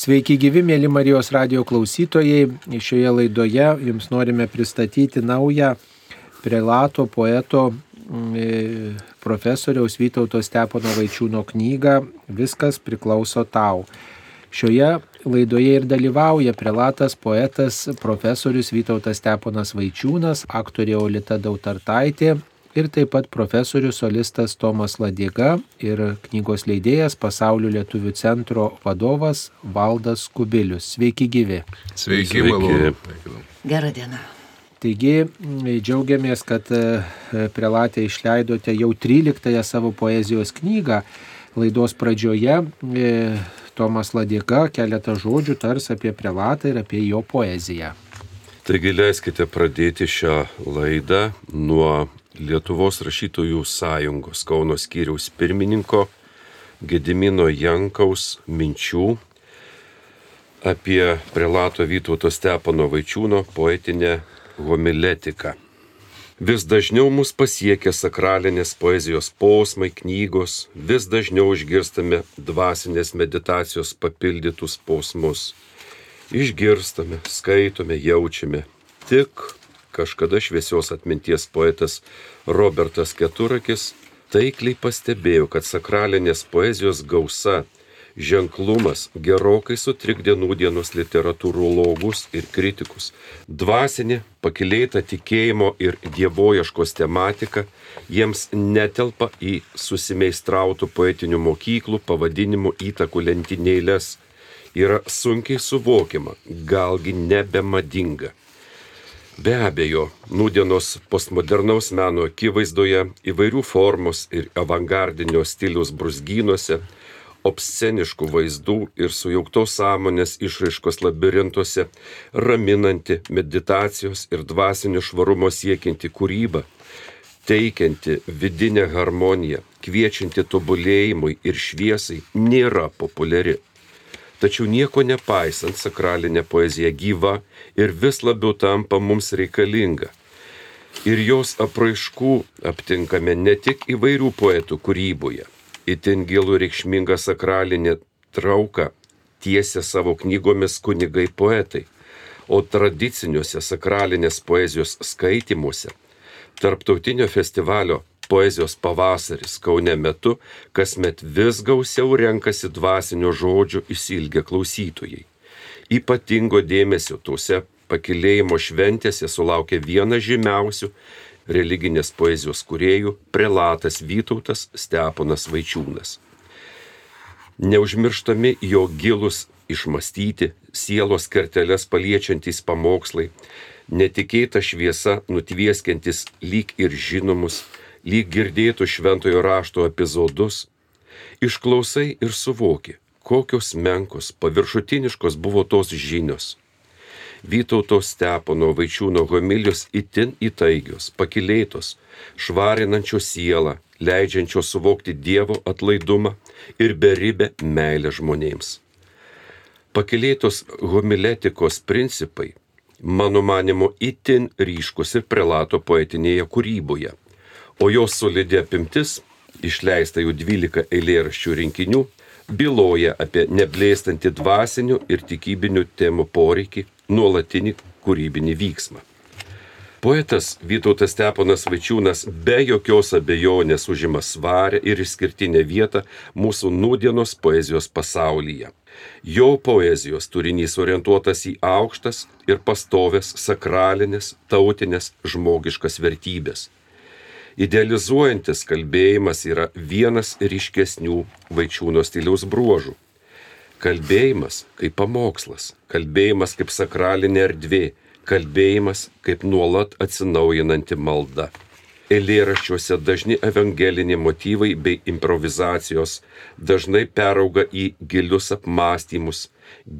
Sveiki gyvi, mėly Marijos radio klausytojai. Šioje laidoje jums norime pristatyti naują prelato poeto mm, e, profesoriaus Vytauto Stepono Vaičiūno knygą Viskas priklauso tau. Šioje laidoje ir dalyvauja prelatas poetas profesorius Vytautas Steponas Vaičiūnas, aktorė Olita Dautartaitė, ir taip pat profesorius solistas Tomas Ladiega ir knygos leidėjas Pasaulio lietuvių centro vadovas Valdas Kubilius. Sveiki gyvi. Sveiki, malonu. Gerą dieną. Taigi džiaugiamės, kad e, prelatė išleidote jau 13 savo poezijos knygą. Laidos pradžioje e, Tomas Ladiega keletą žodžių tars apie prelatą ir apie jo poeziją. Taigi leiskite pradėti šią laidą nuo Lietuvos rašytojų sąjungos Kauno skyriaus pirmininko Gedimino Jankaus minčių apie prelato Vytauto Stepono Vaičiūno poetinę homiletiką. Vis dažniau mus pasiekia sakralinės poezijos posmai, knygos, vis dažniau išgirstame dvasinės meditacijos papildytus posmus. Išgirstame, skaitome, jaučiame. Tik kažkada šviesios atminties poetas Robertas Keturakis taikliai pastebėjo, kad sakralinės poezijos gausa, ženklumas gerokai sutrikdė nūdienos literatūrologus ir kritikus. Dvasinė, pakilėta tikėjimo ir dievojaškos tematika jiems netelpa į susimeistrautų poetinių mokyklų pavadinimų įtakų lentynėlės. Yra sunkiai suvokiama, galgi nebemadinga. Be abejo, nūdienos postmodernaus meno akivaizdoje įvairių formos ir avangardinio stiliaus brusgynuose, obsceniškų vaizdų ir sujauktos sąmonės išraiškos labirintuose raminanti meditacijos ir dvasinio švarumo siekianti kūryba, teikianti vidinę harmoniją, kviečianti tobulėjimui ir šviesai nėra populiari. Tačiau nieko nepaisant, sakralinė poezija gyva ir vis labiau tampa mums reikalinga. Ir jos apraiškų aptinkame ne tik įvairių poetų kūryboje. Itin gilų reikšmingą sakralinę trauką tiesia savo knygomis kunigai poetai, o tradiciniuose sakralinės poezijos skaitimuose Tarptautinio festivalio poezijos pavasaris Kaune metu kasmet vis gausiau renkasi dvasinio žodžio įsilgę klausytojai. Ypatingo dėmesio tuose pakilėjimo šventėse sulaukė vienas žymiausių religinės poezijos kuriejų prelatas Vytautas Steponas Vaičiūnas. Neužmirštami jo gilus išmastyti, sielos kerteles paliečiantys pamokslai, netikėta šviesa nutvieskiantis lyg ir žinomus lyg girdėtų šventojo rašto epizodus, išklausai ir suvoki, kokios menkos, paviršutiniškos buvo tos žinios. Vytauto Stepono vaičiūno homilijos itin įtaigios, pakilėtos, švarinančios sielą, leidžiančios suvokti Dievo atlaidumą ir beribę meilę žmonėms. Pakilėtos homiletikos principai, mano manimo, itin ryškus ir prelato poetinėje kūryboje o jos solidi apimtis, išleista jau 12 eilėraščių rinkinių, byloja apie neblėstantį dvasinių ir tikybinių temų poreikį, nuolatinį kūrybinį vyksmą. Poetas Vytautas Steponas Vaičiūnas be jokios abejonės užima svarę ir išskirtinę vietą mūsų nūdienos poezijos pasaulyje. Jo poezijos turinys orientuotas į aukštas ir pastovės sakralinės, tautinės, žmogiškas vertybės Idealizuojantis kalbėjimas yra vienas ryškesnių vaičiūno stiliaus bruožų. Kalbėjimas kaip pamokslas, kalbėjimas kaip sakralinė erdvė, kalbėjimas kaip nuolat atsinaujinanti malda. Eilėraščiuose dažni evangeliniai motyvai bei improvizacijos dažnai perauga į gilius apmąstymus,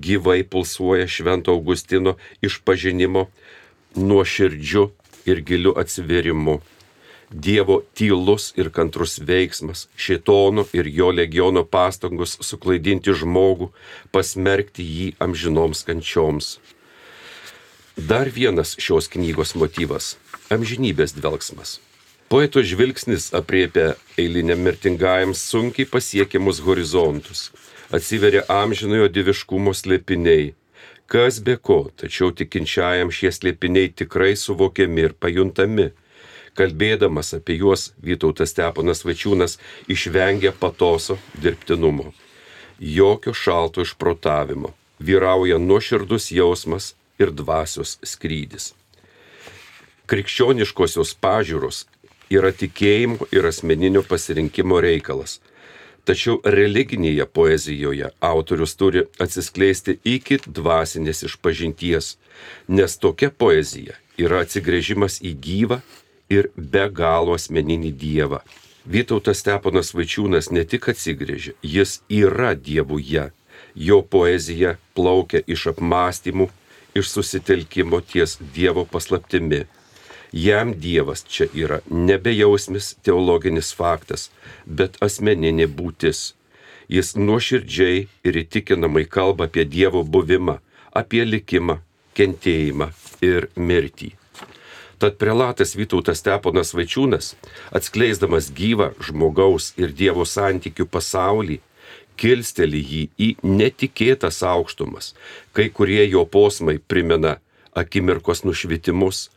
gyvai pulsuoja Švento Augustino išpažinimo nuoširdžiu ir giliu atsiverimu. Dievo tylus ir kantrus veiksmas, šitono ir jo legiono pastangos suklaidinti žmogų, pasmerkti jį amžinoms kančioms. Dar vienas šios knygos motyvas - amžinybės dvelgsmas. Poeto žvilgsnis apriepia eiliniam mirtingajam sunkiai pasiekiamus horizontus, atsiveria amžinojo diviškumo slėpiniai. Kas be ko, tačiau tikinčiajam šie slėpiniai tikrai suvokiami ir pajuntami. Kalbėdamas apie juos Vytautas Steponas Vačiūnas išvengia patoso dirbtinumo. Jokio šalto išprotavimo. Vyrauja nuoširdus jausmas ir dvasios skrydis. Krikščioniškosios pažiūros yra tikėjimo ir asmeninio pasirinkimo reikalas. Tačiau religinėje poezijoje autorius turi atsiskleisti iki dvasinės išpažinties, nes tokia poezija yra atsigrėžimas į gyvą ir be galo asmeninį Dievą. Vytautas Steponas Vaičiūnas ne tik atsigrėžia, jis yra Dievuje. Jo poezija plaukia iš apmąstymų, iš susitelkimo ties Dievo paslaptimi. Jam Dievas čia yra nebejausmis teologinis faktas, bet asmeninė būtis. Jis nuoširdžiai ir įtikinamai kalba apie Dievo buvimą, apie likimą, kentėjimą ir mirtį. Tad prelatas Vytautas Steponas Vaičiūnas, atskleisdamas gyvą žmogaus ir Dievo santykių pasaulį, kilsteli jį į netikėtas aukštumas. Kai kurie jo posmai primena akimirkos nušvitimus,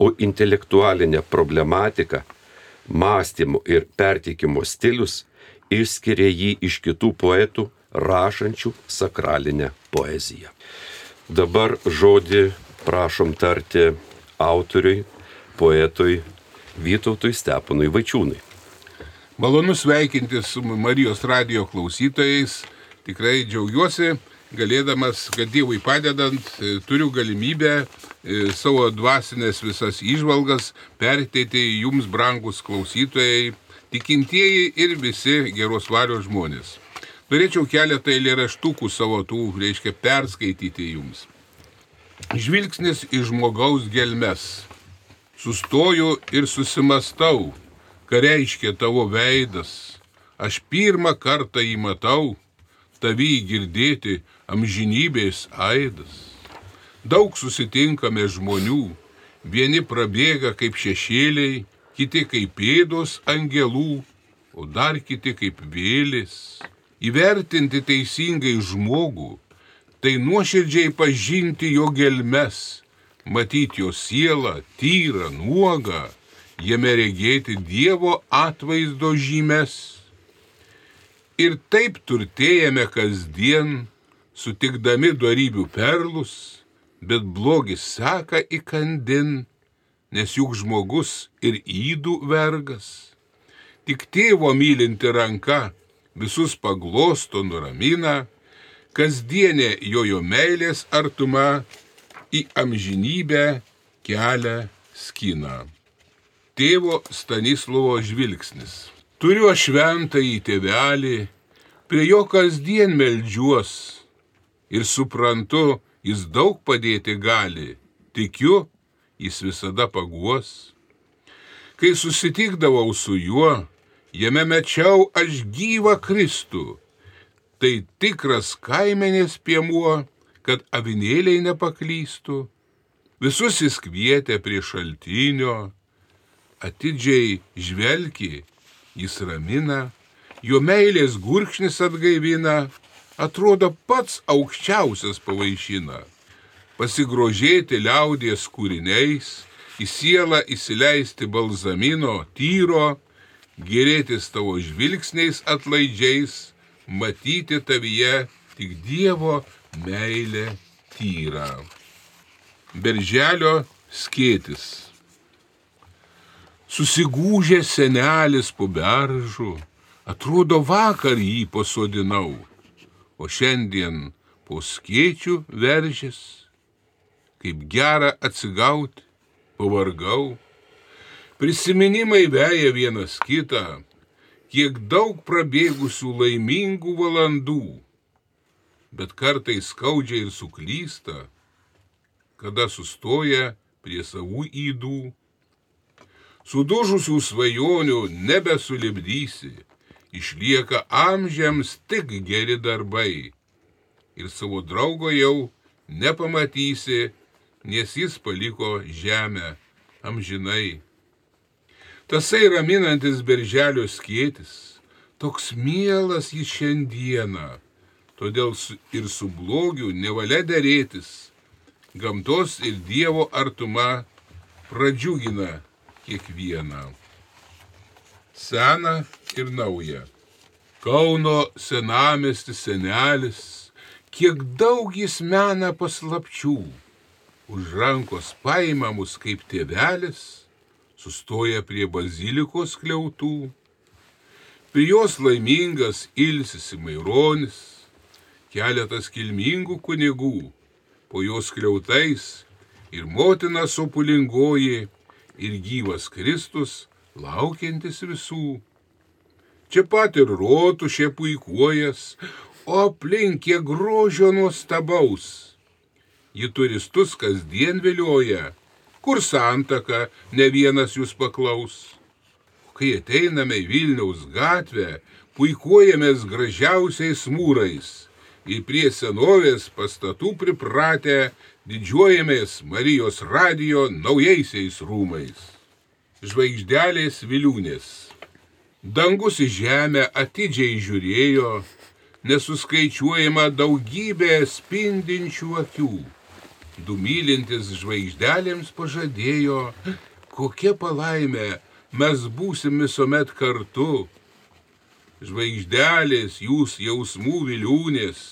o intelektualinė problematika, mąstymo ir perteikimo stilius išskiria jį iš kitų poetų rašančių sakralinę poeziją. Dabar žodį prašom tarti autoriui, poetui Vytautui Steponui Vaičiūnui. Malonu sveikinti su Marijos radio klausytojais. Tikrai džiaugiuosi, galėdamas, kad Dievui padedant, e, turiu galimybę e, savo dvasinės visas išvalgas perteikti jums, brangus klausytojai, tikintieji ir visi geros valios žmonės. Norėčiau keletą eilėraštukų savo tų, reiškia, perskaityti jums. Žvilgsnis į žmogaus gelmes. Sustoju ir susimastau, ką reiškia tavo veidas. Aš pirmą kartą jį matau, tavį girdėti amžinybės aidas. Daug susitinkame žmonių, vieni prabėga kaip šešėliai, kiti kaip pėdos angelų, o dar kiti kaip vėlis. Įvertinti teisingai žmogų tai nuoširdžiai pažinti jo gelmes, matyti jo sielą, tyrą, nuogą, jame regėti Dievo atvaizdo žymes. Ir taip turtėjame kasdien, sutikdami darybių perlus, bet blogis seka įkandin, nes juk žmogus ir įdų vergas. Tik tėvo mylinti ranka visus paglosto nuramina, kasdienė jojo meilės artuma į amžinybę kelią skina. Tėvo Stanislovo žvilgsnis. Turiu aš šventą į tėvelį, prie jo kasdien melžiuos ir suprantu, jis daug padėti gali, tikiu, jis visada paguos. Kai susitikdavau su juo, jame mečiau aš gyvą Kristų tai tikras kaimenės piemuo, kad avinėliai nepaklystų. Visus jis kvietė prie šaltinio, atidžiai žvelgi, jis ramina, jo meilės gurkšnis atgaivina, atrodo pats aukščiausias pavaišina. Pasigrožėti liaudies kūriniais, į sielą įsileisti balzamino, tyro, gerėtis tavo žvilgsniais atlaidžiais, matyti tavyje tik Dievo meilę tyrą. Berželio skėtis. Susigūžė senelis po beržu, atrodo vakar jį pasodinau, o šiandien po skėčių veržės, kaip gera atsigauti, pavargau. Prisiminimai veja vienas kitą, kiek daug prabėgusių laimingų valandų, bet kartais skaudžiai ir suklysta, kada sustoja prie savų įdų. Sudužusių svajonių nebesulibdysi, išlieka amžiams tik geri darbai. Ir savo draugo jau nepamatysi, nes jis paliko žemę amžinai tasai raminantis berželio skėtis, toks mielas jis šiandieną, todėl ir su blogiu nevalia dėrėtis. Gamtos ir Dievo artuma pradžiugina kiekvieną. Sena ir nauja. Kauno senamestis senelis, kiek daug jis mena paslapčių. Už rankos paimamus kaip tėvelis, sustoja prie bazilikos kliautų. Prie jos laimingas ilsisi Maironis, keletas kilmingų kunigų, po jos kliautais ir motina sopulingoji, ir gyvas Kristus, laukiantis visų. Čia pat ir rotušė puikuojas, o aplink kiek grožio nuostabaus. Ji turistus kasdien vilioja, kur santaka ne vienas jūs paklaus. Kai ateiname į Vilniaus gatvę, puikuojamės gražiausiais mūrais ir prie senovės pastatų pripratę didžiuojamės Marijos radijo naujaisiais rūmais. Žvaigždelės viliūnės Dangus į žemę atidžiai žiūrėjo, nesuskaičiuojama daugybė spindinčių akių. Du mylintis žvaigždelėms pažadėjo, kokia palaimė, mes būsim visuomet kartu. Žvaigždelės, jūs jausmų viliūnės,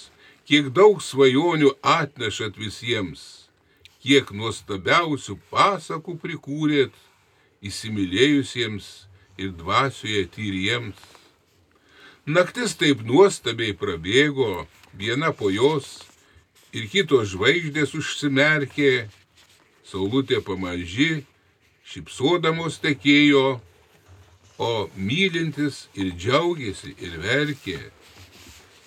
kiek daug svajonių atnešat visiems, kiek nuostabiausių pasakų prikūrėt įsimylėjusiems ir dvasioje tyriems. Naktis taip nuostabiai prabėgo, viena po jos ir kitos žvaigždės užsimerkė, saulutė pamaži, šipsodamos tekėjo, o mylintis ir džiaugiasi ir verkė.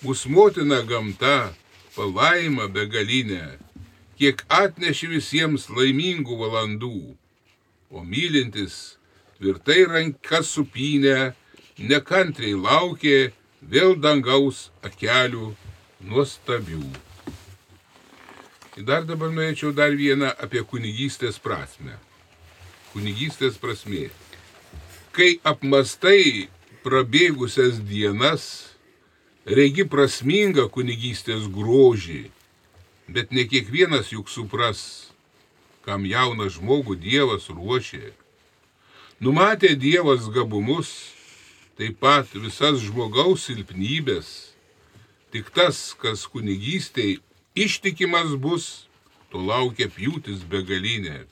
Mūsų motina gamta, palaima begalinė, kiek atneši visiems laimingų valandų, o mylintis tvirtai rankas supinę, nekantriai laukė vėl dangaus akelių nuostabių. Dar dabar norėčiau dar vieną apie kunigystės prasme. Kunigystės prasmė. Kai apmastai prabėgusias dienas, regi prasmingą kunigystės grožį, bet ne kiekvienas juk supras, kam jauną žmogų Dievas ruošė Numatė Dievas gabumus, taip pat visas žmogaus silpnybės. Tik tas, kas kunigystėj ištikimas bus, to laukia pjūtis begalinė.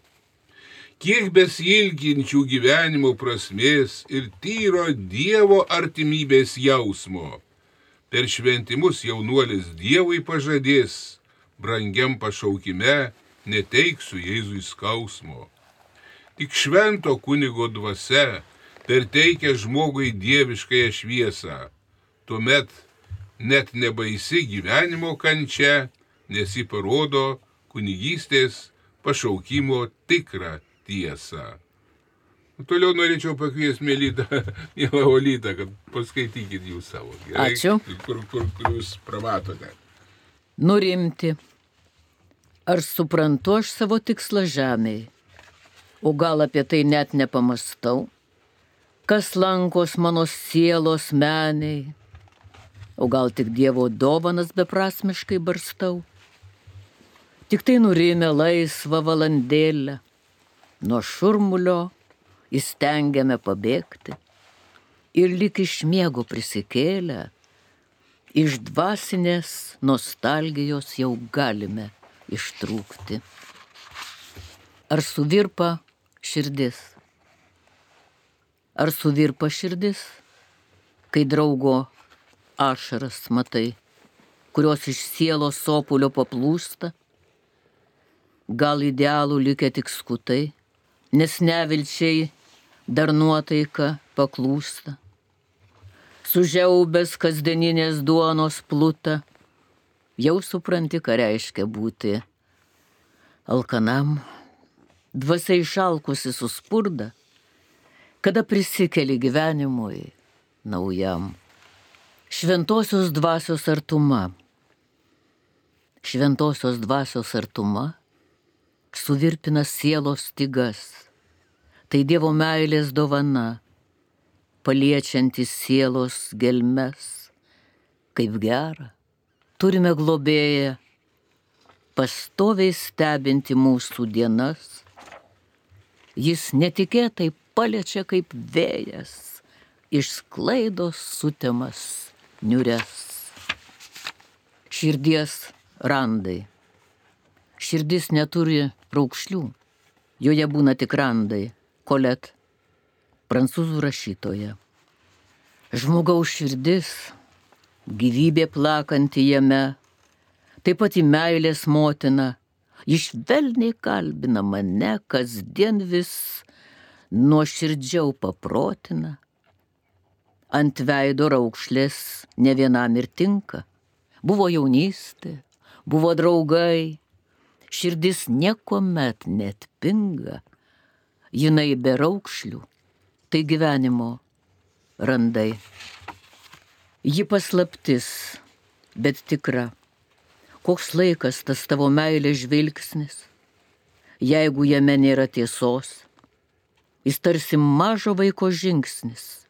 Kiek besilginčių gyvenimo prasmės ir tyro Dievo artimybės jausmo. Per šventimus jaunuolis Dievui pažadės, brangiam pašaukime neteiksiu Jėzui skausmo. Tik švento kunigo dvasia perteikia žmogui dieviškąją šviesą. Tuomet net nebaisi gyvenimo kančia, nes jį parodo kunigystės pašaukimo tikrą tiesą. Toliau norėčiau pakviesti Mėlytą, mielą Olytą, kad paskaitykit jūs savo. Gerai? Ačiū. Kur, kur, kur jūs pravatote. Nurimti. Ar suprantu aš savo tikslą žemėje? o gal apie tai net nepamastau, kas lankos mano sielos meniai, o gal tik Dievo dovanas beprasmiškai barstau. Tik tai nurimė laisvą valandėlę, nuo šurmulio įstengiame pabėgti ir lik iš miego prisikėlę, iš dvasinės nostalgijos jau galime ištrūkti. Ar suvirpa širdis. Ar suvirpa širdis, kai draugo ašaras matai, kurios iš sielos sopulio paplūsta? Gal idealų likę tik skutai, nes nevilčiai dar nuotaika paklūsta. Sužiaubęs kasdieninės duonos plutą, jau supranti, ką reiškia būti alkanam dvasia išalkusi suspurda, kada prisikeli gyvenimui naujam. Šventosios dvasios artuma. Šventosios dvasios artuma suvirpina sielos stygas. Tai Dievo meilės dovana, paliečiantis sielos gelmes, kaip gera, turime globėją, pastoviai stebinti mūsų dienas. Jis netikėtai paliečia kaip vėjas, išsklaido sutemas niures. Širdies randai. Širdis neturi raukšlių, joje būna tik randai. Kolet, prancūzų rašytoja. Žmogaus širdis, gyvybė plakanti jame, taip pat į meilės motiną, išvelniai kalbina mane, kasdien vis nuoširdžiau paprotina. Ant veido raukšlės ne vienam ir tinka. Buvo jaunystė, buvo draugai, širdis niekuomet net pinga, jinai be raukšlių, tai gyvenimo randai. Ji paslaptis, bet tikra. Koks laikas tas tavo meilės žvilgsnis, jeigu jame nėra tiesos, jis tarsi mažo vaiko žingsnis,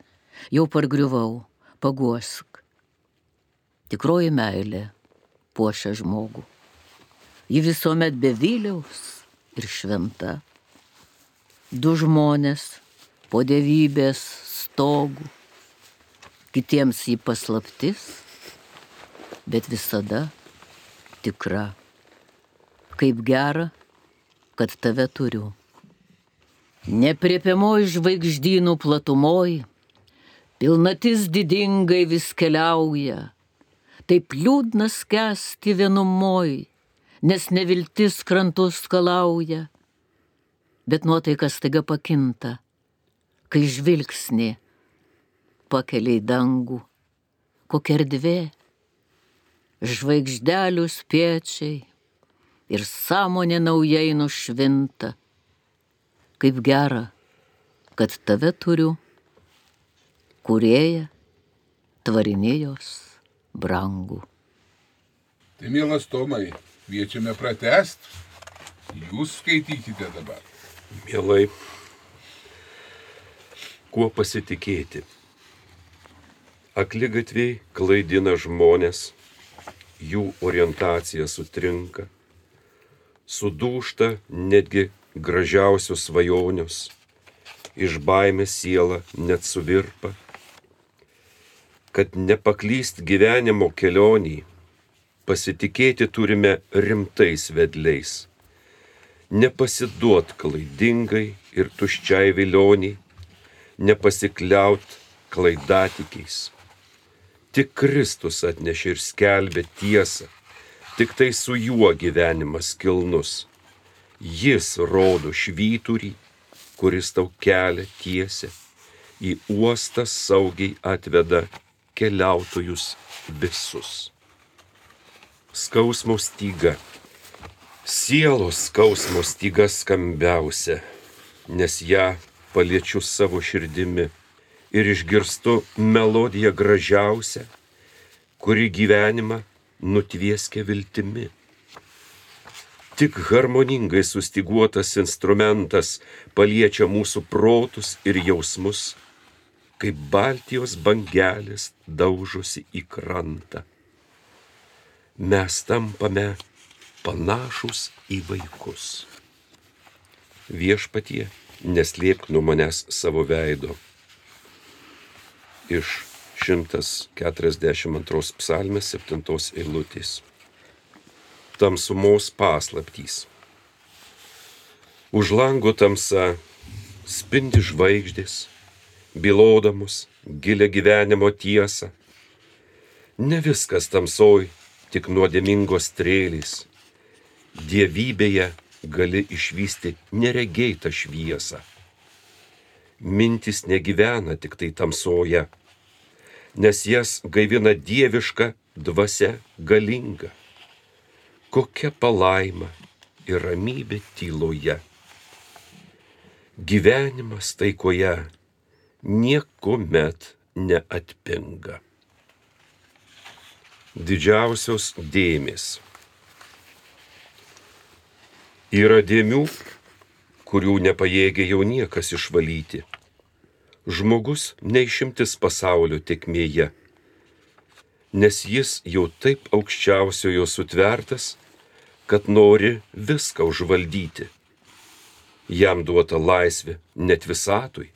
jau pargriuvau, paguosk. Tikroji meilė puošia žmogų. Ji visuomet be vyliaus ir šventa. Du žmonės po dievybės stogų, kitiems jį paslaptis, bet visada tikra. Kaip gera, kad tave turiu. Nepriepiamoj žvaigždynų platumoj, pilnatis didingai vis keliauja, taip liūdna skęsti vienumoj, nes neviltis krantus skalauja, bet nuotaikas taiga pakinta, kai žvilgsnė pakeliai dangų, kokia erdvė, žvaigždelių spiečiai ir sąmonė naujai nušvinta, kaip gera, kad tave turiu, kurėja tvarinėjos brangų. Tai mielas Tomai, kviečiame pratest. Jūs skaitykite dabar. Mielai, kuo pasitikėti? Akligatviai klaidina žmonės, jų orientacija sutrinka, sudūšta netgi gražiausios svajonius, iš baimės siela net suvirpa, kad nepaklyst gyvenimo kelionį, pasitikėti turime rimtais vedliais, nepasiduot klaidingai ir tuščiai vilioniai, nepasikliaut klaidatikiais. Tik Kristus atnešė ir skelbė tiesą, tik tai su juo gyvenimas kilnus. Jis rodo švyturį, kuris tau kelia tiesę, į uostą saugiai atveda keliautojus visus. Skausmo styga. Sielos skausmo styga skambiausia, nes ją paliečiu savo širdimi ir išgirstu melodiją gražiausią, kuri gyvenimą nutvieskia viltimi. Tik harmoningai sustiguotas instrumentas paliečia mūsų protus ir jausmus, kaip Baltijos bangelės daužosi į krantą. Mes tampame panašus į vaikus. Viešpatie, neslėpk nuo manęs savo veido. Iš 142 psalmės 7 eilutės. Tamsumos paslaptys. Už lango tamsa spindi žvaigždės, bylodamus gilę gyvenimo tiesą. Ne viskas tamsoj, tik nuodėmingos strėlės. Dievybėje gali išvysti neregėtą šviesą. Mintis negyvena tik tai tamsoje, nes jas gaivina dieviška dvasia galinga. Kokia palaima ir ramybė tyloje. Gyvenimas taikoje niekuomet neatpinga. Didžiausios dėmesio. Yra dėmių, kurių nepajėgia jau niekas išvalyti. Žmogus neišimtis pasaulio tekmėje. nes jis jau taip aukščiausiojo sutvertas, kad nori viską užvaldyti. Jam duota laisvė net visatui,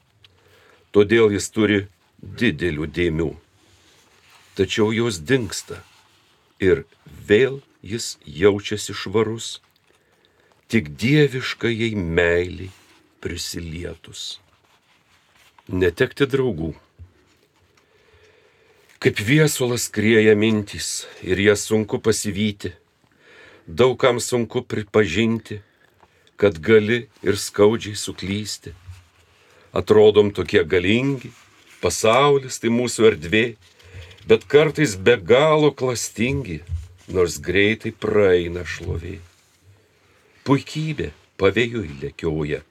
todėl jis turi didelių dėmių. Tačiau jos dinksta ir vėl jis jaučiasi švarus, tik dieviškai meiliai prisilietus. Netekti draugų Kaip viesulas krieja mintys ir jas sunku pasivyti, daugam sunku pripažinti, kad gali ir skaudžiai suklysti. Atrodom tokie galingi, pasaulis tai mūsų erdvė, bet kartais be galo klastingi, nors greitai praeina šlovė. Puikybė pavėjui lėkioja,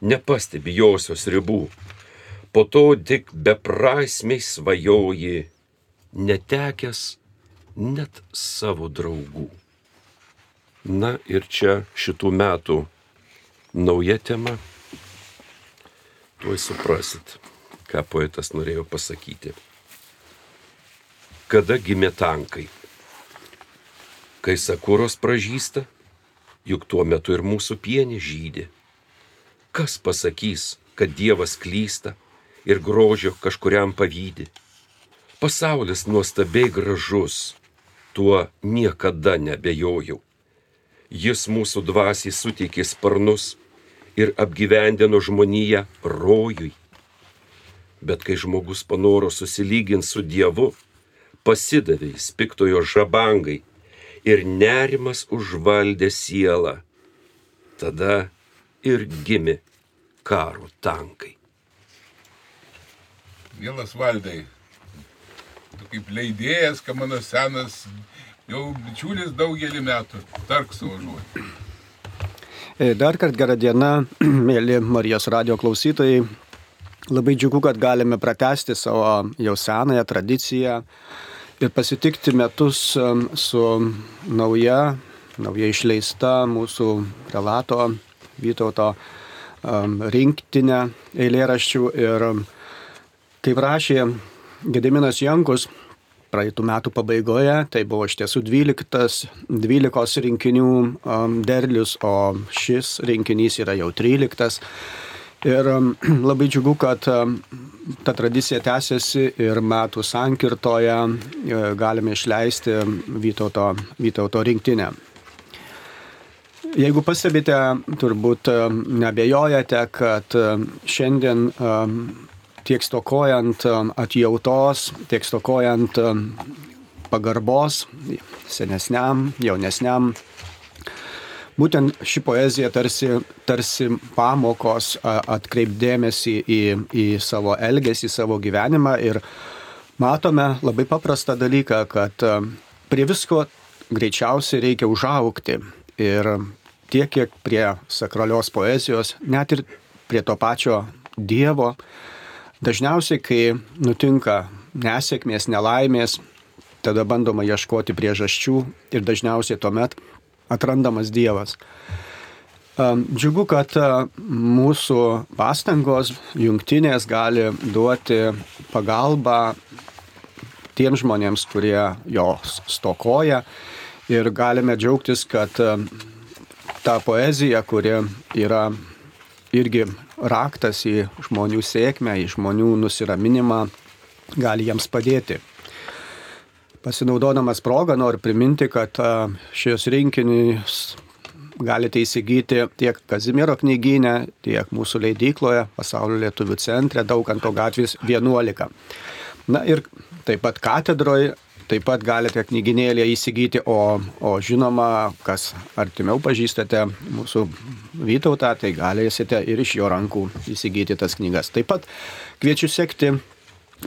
nepastebi josios ribų, po to tik beprasmiai svajoji netekęs net savo draugų. Na ir čia šitų metų nauja tema. Tuoj suprasit, ką poetas norėjo pasakyti. Kada gimė tankai? Kai sakuros pražįsta, juk tuo metu ir mūsų pienė žydė. Kas pasakys, kad Dievas klysta ir grožio kažkuriam pavydė? Pasaulis nuostabiai gražus, tuo niekada nebejojau. Jis mūsų dvasiai suteikė sparnus ir apgyvendino žmoniją rojui. Bet kai žmogus panoro susilyginti su Dievu, pasidavė jis piktojo žabangai ir nerimas užvaldė sielą. Tada ir gimė karo tankai. Mielas valdai, tu kaip leidėjas, kad mano senas jau bičiulis daugelį metų, tark savo žodį. E, dar kartą gerą dieną, mėly Marijos radio klausytojai. Labai džiugu, kad galime pratesti savo jau senąją tradiciją ir pasitikti metus su nauja, nauja išleista mūsų prelato Vytauto rinktinė eilėraščių. Ir kaip rašė Gediminas Jankus praeitų metų pabaigoje, tai buvo iš tiesų 12, 12 rinkinių derlius, o šis rinkinys yra jau 13. Ir labai džiugu, kad ta tradicija tęsiasi ir metų sankirtoje e, galime išleisti Vytauto, Vytauto rinktinę. Jeigu pastebite, turbūt nebejojate, kad šiandien tiek stokojant atjautos, tiek stokojant pagarbos senesniam, jaunesniam. Būtent ši poezija tarsi, tarsi pamokos atkreipdėmėsi į, į savo elgesį, į savo gyvenimą ir matome labai paprastą dalyką, kad prie visko greičiausiai reikia užaukti ir tiek, kiek prie sakralios poezijos, net ir prie to pačio Dievo, Dažniausiai, kai nutinka nesėkmės, nelaimės, tada bandoma ieškoti priežasčių ir dažniausiai tuomet atrandamas Dievas. Džiugu, kad mūsų pastangos jungtinės gali duoti pagalbą tiems žmonėms, kurie jos stokoja ir galime džiaugtis, kad ta poezija, kuri yra irgi raktas į žmonių sėkmę, į žmonių nusiraminimą, gali jiems padėti. Pasinaudodamas progą noriu priminti, kad šios rinkinius galite įsigyti tiek Kazimiero knyginė, tiek mūsų leidykloje, Pasaulio lietuvių centre, Daukanto gatvės 11. Na ir taip pat katedroje Taip pat galite knyginėlėje įsigyti, o, o žinoma, kas artimiau pažįstate mūsų Vytautą, tai galėsite ir iš jo rankų įsigyti tas knygas. Taip pat kviečiu sekti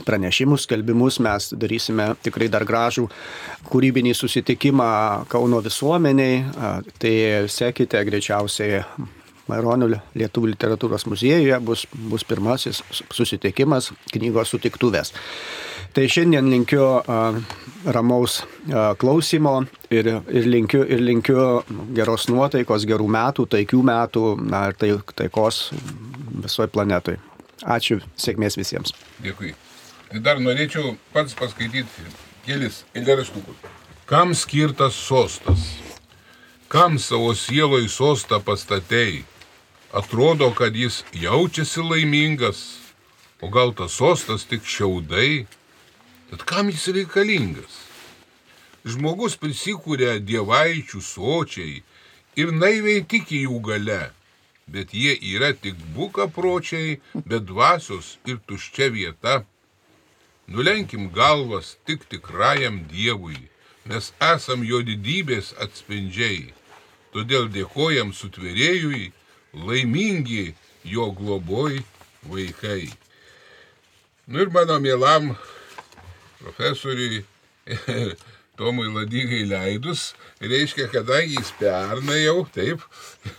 pranešimus, skelbimus mes darysime tikrai dar gražų kūrybinį susitikimą Kauno visuomeniai. Tai sekite greičiausiai Maironio Lietuvų literatūros muziejuje bus, bus pirmasis susitikimas knygos sutiktuvės. Tai šiandien linkiu ramaus klausimo ir, ir, linkiu, ir linkiu geros nuotaikos, gerų metų, taikių metų na, ir tai, taikos visoje planetoje. Ačiū, sėkmės visiems. Dėkui. Tai dar norėčiau pats paskaityti kelis eilėraštukus. Kam skirtas sostas? Kam savo sieloj sostą pastatei? Atrodo, kad jis jaučiasi laimingas, o gal tas sostas tik šiaudai? Tad kam jis reikalingas? Žmogus prisikūrė dievaičių sočiai ir naiviai tiki jų gale, bet jie yra tik buka pročiai, bet dvasios ir tuščia vieta. Nulenkim galvas tik tikrajam Dievui, mes esam jo didybės atspindžiai, todėl dėkojam sutvėrėjui, laimingi jo globoj vaikai. Nu ir mano mielam profesoriui Tomui Ladygai leidus, reiškia, kadangi jis pernai jau, taip,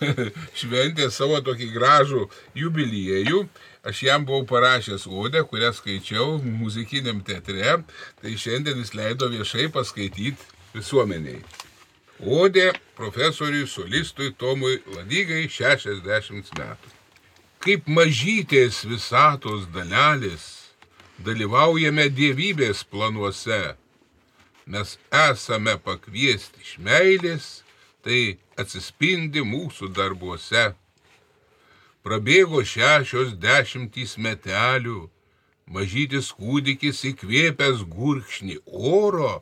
šventė savo tokį gražų jubiliejų, aš jam buvau parašęs odę, kurią skaičiau muzikiniam teatre, tai šiandien jis leido viešai paskaityti visuomeniai. Odė profesoriui solistui Tomui Ladygai 60 metų. Kaip mažytės visatos dalelės dalyvaujame dievybės planuose mes esame pakviesti iš meilės, tai atsispindi mūsų darbuose. Prabėgo šešios dešimtys metelių, mažytis kūdikis įkvėpęs gurkšnį oro,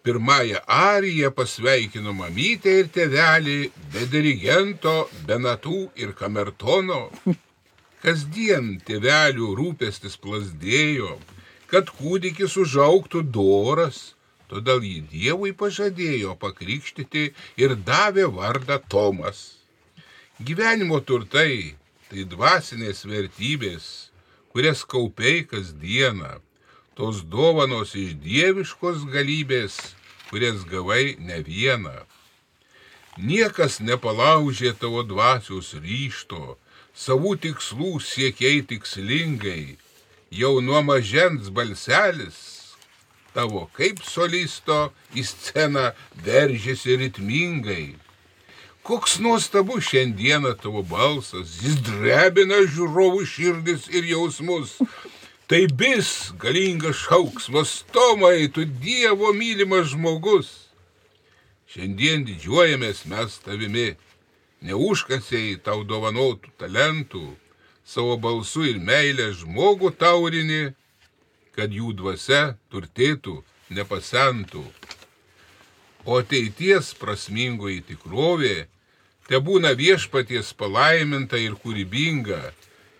pirmąją ariją pasveikino mamytę ir tėvelį be dirigento, be natų ir kamertono. Kasdien tėvelių rūpestis plasdėjo, kad kūdikis užauktų doras, Todėl jį Dievui pažadėjo pakrikštyti ir davė vardą Tomas. Gyvenimo turtai tai dvasinės vertybės, kurias kaupiai kasdieną, tos dovanos iš dieviškos galybės, kurias gavai ne vieną. Niekas nepalaužė tavo dvasios ryšto, savų tikslų siekiai tikslingai, jau nuo mažens balselis tavo kaip solisto į sceną veržėsi ritmingai. Koks nuostabus šiandieną tavo balsas, jis drebina žiūrovų širdis ir jausmus. Tai bis galingas šauksmas, Tomai, tu Dievo mylimas žmogus. Šiandien didžiuojamės mes tavimi, neužkasiai tau dovanotų talentų, savo balsu ir meilę žmogų taurini kad jų dvasia turtėtų, nepasentų. O ateities prasmingoji tikrovė te būna viešpaties palaiminta ir kūrybinga,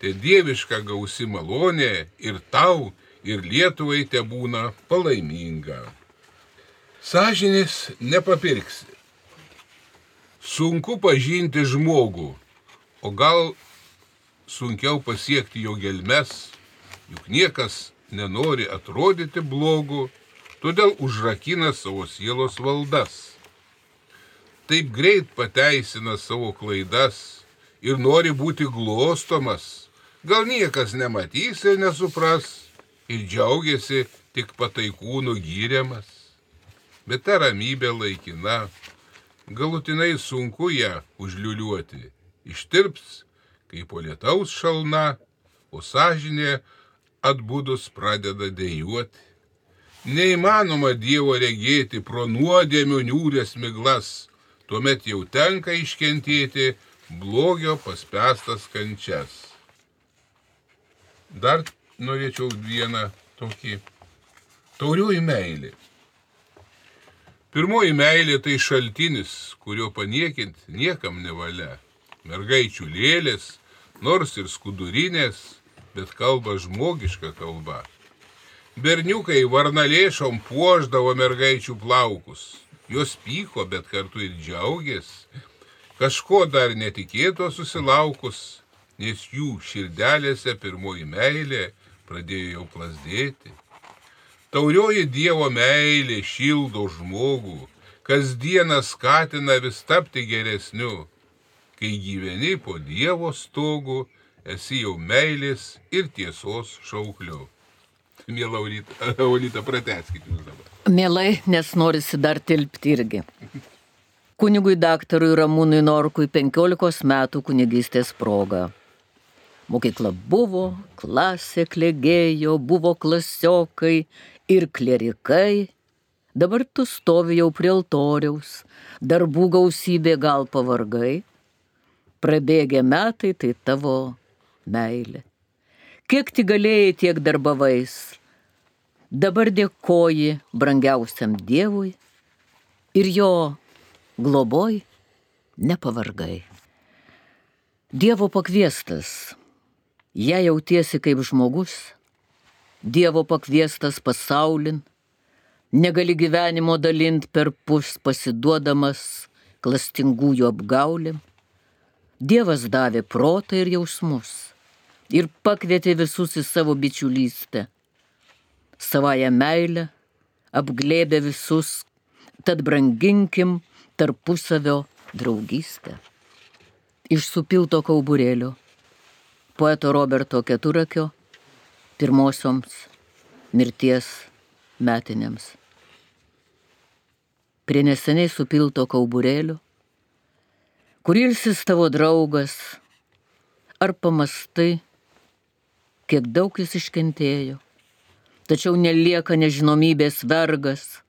te dieviška gausi malonė ir tau, ir Lietuvai te būna palaiminga. Sažinės nepapirksi. Sunku pažinti žmogų, o gal sunkiau pasiekti jo gelmes, juk niekas nenori atrodyti blogu, todėl užrakina savo sielos valdas. Taip greit pateisina savo klaidas ir nori būti glostomas. Gal niekas nematys ir nesupras ir džiaugiasi tik pataikūnų gyriamas. Bet ta ramybė laikina, galutinai sunku ją užliuliuoti. Ištirps, kaip po lietaus šalna, o sąžinė atbūdus pradeda dėjuoti. Neįmanoma Dievo regėti pro nuodėmių niūrės miglas, tuomet jau tenka iškentėti blogio paspestas kančias. Dar norėčiau vieną tokį tauriųjų meilį. Pirmoji meilė tai šaltinis, kurio paniekinti niekam nevalia. Mergaičių lėlės, nors ir skudurinės, bet kalba žmogiška kalba. Berniukai varnalėšom puoždavo mergaičių plaukus. Jos pyko, bet kartu ir džiaugės. Kažko dar netikėto susilaukus, nes jų širdelėse pirmoji meilė pradėjo jau plasdėti. Taurioji Dievo meilė šildo žmogų, kasdieną skatina vis tapti geresniu. Kai gyveni po Dievo stogu, esi jau meilės ir tiesos šaukliu. Mėla Aulita, Aulita prateskite jūs dabar. Mielai, nes norisi dar tilpti irgi. Kunigui daktarui Ramūnui Norkui 15 metų kunigystės proga. Mokykla buvo, klasė klėgėjo, buvo klasiokai ir klerikai, Dabar tu stovi jau prie altoriaus, darbų gausybė gal pavargai, prabėgę metai tai tavo meilė. Kiek tik galėjai, tiek darbavais. Dabar dėkoji brangiausiam Dievui ir jo globoj nepavargai. Dievo pakviestas, jei jautiesi kaip žmogus, Dievo pakviestas pasaulin, negali gyvenimo dalint per pus pasiduodamas klastingųjų apgaulėm. Dievas davė protą ir jausmus ir pakvietė visus į savo bičiulystę. Savają meilę apglėbė visus, tad branginkim tarpusavio draugystę. Iš supilto kauburėlio poeto Roberto Keturakio pirmosioms mirties metinėms prie neseniai supilto kauburėlio, kur ilsis tavo draugas, ar pamastai, kiek daug jis iškentėjo, tačiau nelieka nežinomybės vergas,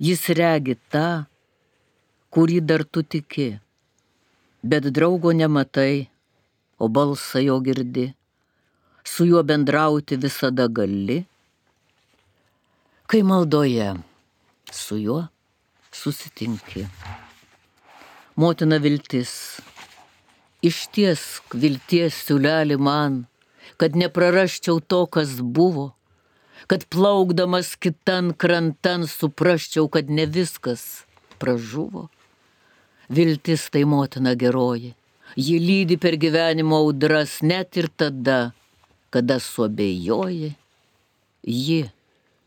jis regi tą, kurį dar tu tiki, bet draugo nematai, o balsą jo girdi, su juo bendrauti visada gali, kai maldoje su juo susitinki. Motina viltis, ištiesk vilties siūlelį man, kad neprarasčiau to, kas buvo, kad plaukdamas kitan krantan suprasčiau, kad ne viskas pražuvo. Viltis tai motina geroji, ji lydi per gyvenimo audras net ir tada, kada suabejoji, ji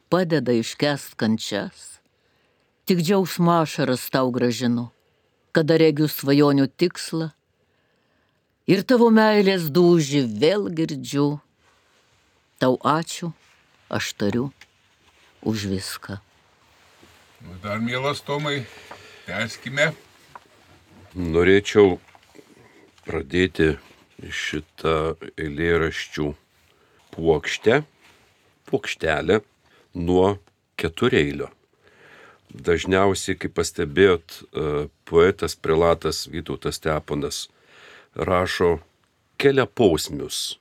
padeda iškest kančias. Tik džiaugsmo ašaras tau gražinu, kada regiu svajonių tikslą. Ir tavo meilės dūžį vėl girdžiu. Tau ačiū, aš tariu už viską. Nu, dar mielas Tomai, tęskime. Norėčiau pradėti šitą eilėraščių puokštę, puokštelę nuo ketureilio. Dažniausiai, kaip pastebėjot, e, poetas Prilatas Vytautas Steponas rašo keliapausmius,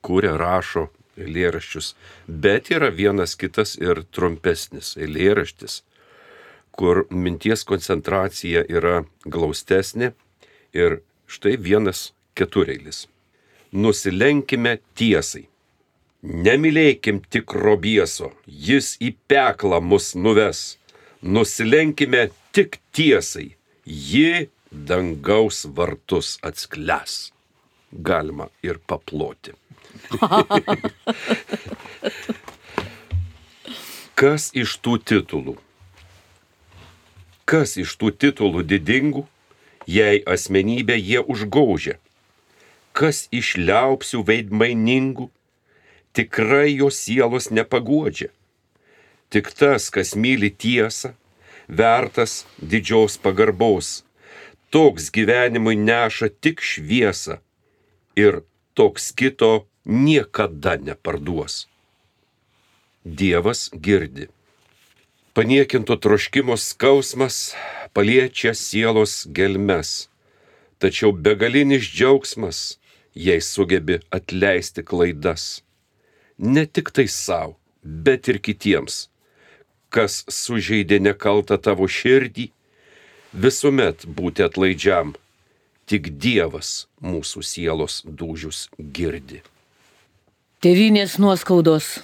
kuria rašo eilėraščius, bet yra vienas kitas ir trumpesnis eilėraštis, kur minties koncentracija yra glaustesnė ir štai vienas ketureilis. Nusilenkime tiesai. Nemylėkim tik robieso, jis į peklą mus nuves nusilenkime tik tiesai, ji dangaus vartus atskles. Galima ir paploti. Kas iš tų titulų? Kas iš tų titulų didingų, jei asmenybę jie užgaužia? Kas iš liaupsių veidmainingų, tikrai jos sielos nepaguodžia? Tik tas, kas myli tiesą, vertas didžios pagarbos. Toks gyvenimui neša tik šviesą ir toks kito niekada neparduos. Dievas girdi. Paniekinto troškimo skausmas paliečia sielos gelmes, tačiau begalinis džiaugsmas, jei sugebi atleisti klaidas. Ne tik tai savo, bet ir kitiems kas sužeidė nekaltą tavo širdį, visuomet būti atlaidžiam, tik Dievas mūsų sielos dūžius girdi. Tevinės nuoskaudos,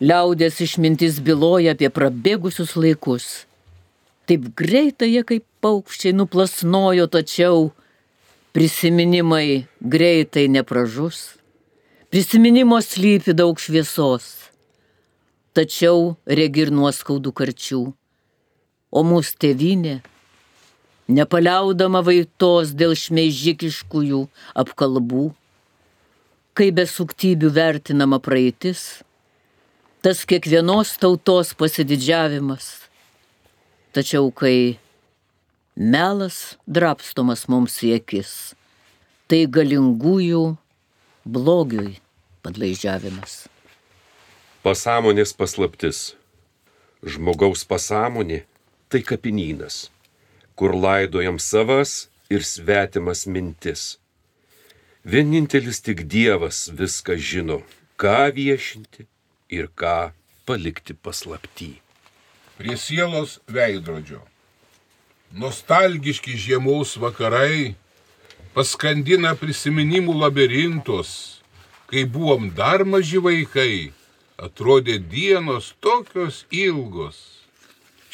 liaudės išmintis byloja apie prabėgusius laikus. Taip greitai jie kaip paukščiai nuplasnojo, tačiau prisiminimai greitai nepražus. Prisiminimo slypi daug šviesos tačiau regi ir nuoskaudų karčių. O mūsų tėvinė, nepaliaudama vaitos dėl šmeižikiškųjų apkalbų, kai be suktybių vertinama praeitis, tas kiekvienos tautos pasididžiavimas. Tačiau kai melas drapstomas mums į akis, tai galingųjų blogiui padlaižiavimas pasąmonės paslaptis. Žmogaus pasąmonė tai kapinynas, kur laidojam savas ir svetimas mintis. Vienintelis tik Dievas viską žino, ką viešinti ir ką palikti paslapty. Prie sielos veidrodžio. Nostalgiški žiemos vakarai paskandina prisiminimų labirintus, kai buvom dar maži vaikai, atrodė dienos tokios ilgos.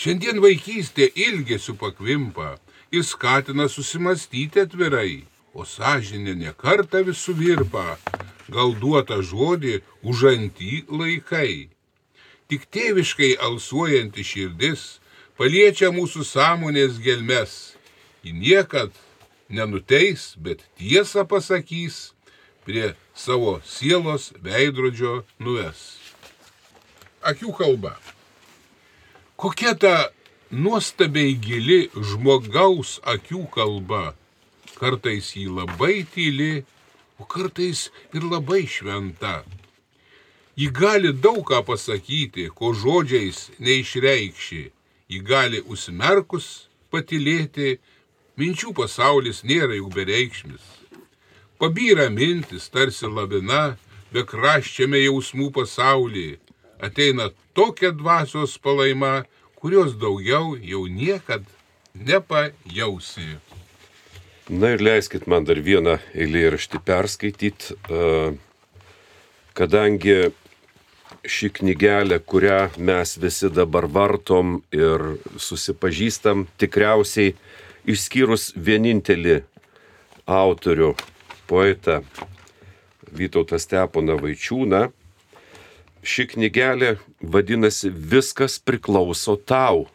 Šiandien vaikystė ilgesiu pakvimpa ir skatina susimastyti atvirai, o sąžinė nekarta vis suvirpa, gal duota žodį užantį laikai. Tik tėviškai alsuojanti širdis paliečia mūsų sąmonės gelmes. Ji niekad nenuteis, bet tiesą pasakys, prie savo sielos veidrodžio nuves. Akių kalba. Kokia ta nuostabiai gili žmogaus akių kalba. Kartais jį labai tyli, o kartais ir labai šventa. Ji gali daug ką pasakyti, ko žodžiais neišreikši. Ji gali užsimerkus patilėti, minčių pasaulis nėra juk bereikšmis. Pabyra mintis tarsi lavina, be kraščiame jausmų pasaulį. Ateina tokia dvasios palaima, kurios daugiau jau niekad nepajausi. Na ir leiskit man dar vieną eilėraštį perskaityti, kadangi ši knygelė, kurią mes visi dabar vartom ir susipažįstam, tikriausiai išskyrus vienintelį autorių, poetą Vytautą Steponą Vaičiūną, ši knygelė vadinasi Viskas priklauso tau.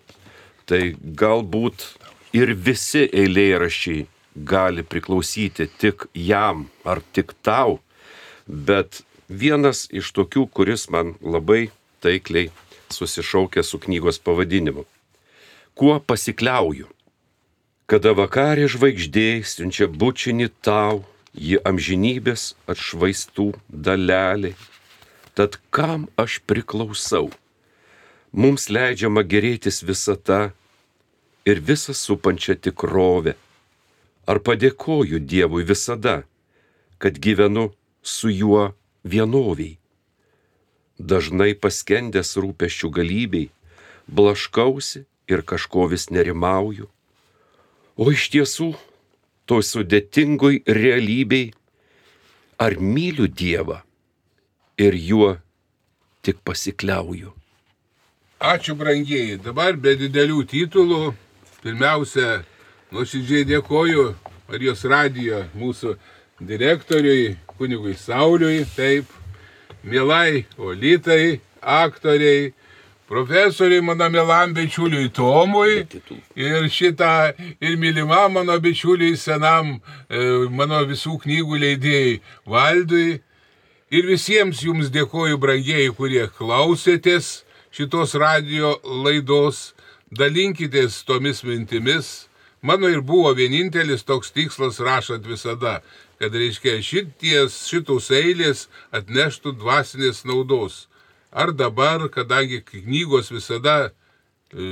Tai galbūt ir visi eilėraščiai gali priklausyti tik jam ar tik tau, bet vienas iš tokių, kuris man labai taikliai susišaukė su knygos pavadinimu. Kuo pasikliauju? Kada vakarė žvaigždė siunčia bučinį tau, ji amžinybės atšvaistų daleliai. Tad kam aš priklausau? Mums leidžiama gerėtis visata ir visą supančią tikrovę. Ar padėkoju Dievui visada, kad gyvenu su juo vienoviai? Dažnai paskendęs rūpeščių galybei, blaškausi ir kažko vis nerimauju. O iš tiesų, to sudėtingoj realybei, ar myliu Dievą ir juo tik pasikliauju. Ačiū brangieji. Dabar be didelių titulų. Pirmiausia, nuoširdžiai dėkoju Marijos radijo mūsų direktoriui, kunigui Sauliui, taip, mielai Olitai, aktoriai, profesoriui mano mielam bičiuliui Tomui ir šitą ir mylimą mano bičiuliui senam e, mano visų knygų leidėjai Valdui. Ir visiems jums dėkoju, brangieji, kurie klausėtės šitos radio laidos, dalinkitės tomis mintimis. Mano ir buvo vienintelis toks tikslas rašant visada, kad reiškia šities, šitos eilės atneštų dvasinės naudos. Ar dabar, kadangi knygos visada e,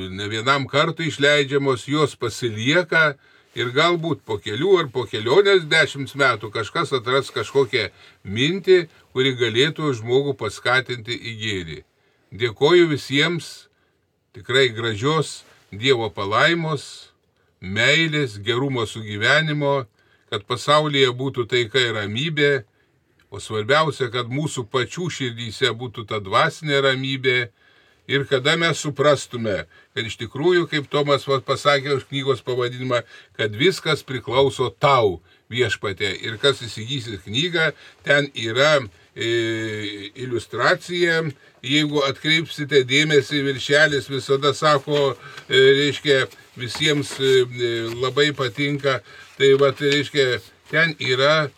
ne vienam kartui išleidžiamos, jos pasilieka ir galbūt po kelių ar po kelionės dešimt metų kažkas atras kažkokią mintį, kuri galėtų žmogų paskatinti į gėrį. Dėkoju visiems, tikrai gražios Dievo palaimos, meilės, gerumo sugyvenimo, kad pasaulyje būtų taika ir ramybė, o svarbiausia, kad mūsų pačių širdyse būtų ta dvasinė ramybė. Ir kada mes suprastume, kad iš tikrųjų, kaip Tomas pasakė už knygos pavadinimą, kad viskas priklauso tau viešpatė. Ir kas įsigysit knygą, ten yra e, iliustracija, jeigu atkreipsite dėmesį, viršelis visada sako, e, reiškia, visiems e, e, labai patinka, tai va, tai reiškia, ten yra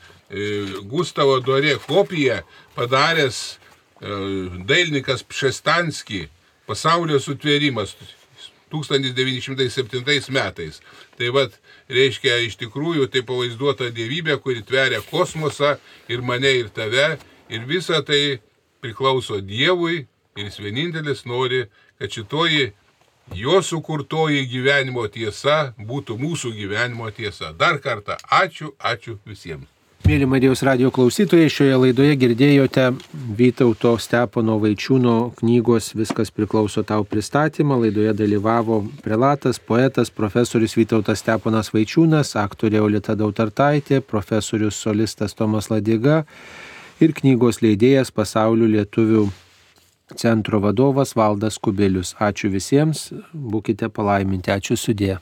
Gustavo Dorė kopija padaręs dailininkas Pšestanski pasaulio sutvėrimas 1907 metais. Tai vad, reiškia, iš tikrųjų tai pavaizduota dievybė, kuri tveria kosmosą ir mane ir tave ir visa tai priklauso Dievui ir jis vienintelis nori, kad šitoji jo sukurtoji gyvenimo tiesa būtų mūsų gyvenimo tiesa. Dar kartą ačiū, ačiū visiems. Mėly Marijos radio klausytojai, šioje laidoje girdėjote Vytauto Stepono Vaičiūno knygos Viskas priklauso tau pristatymą. Laidoje dalyvavo prelatas, poetas, profesorius Vytautas Steponas Vaičiūnas, aktorė Olita Dautartaitė, profesorius solistas Tomas Ladiga ir knygos leidėjas pasaulio lietuvių centro vadovas Valdas Kubilius. Ačiū visiems, būkite palaiminti, ačiū sudė.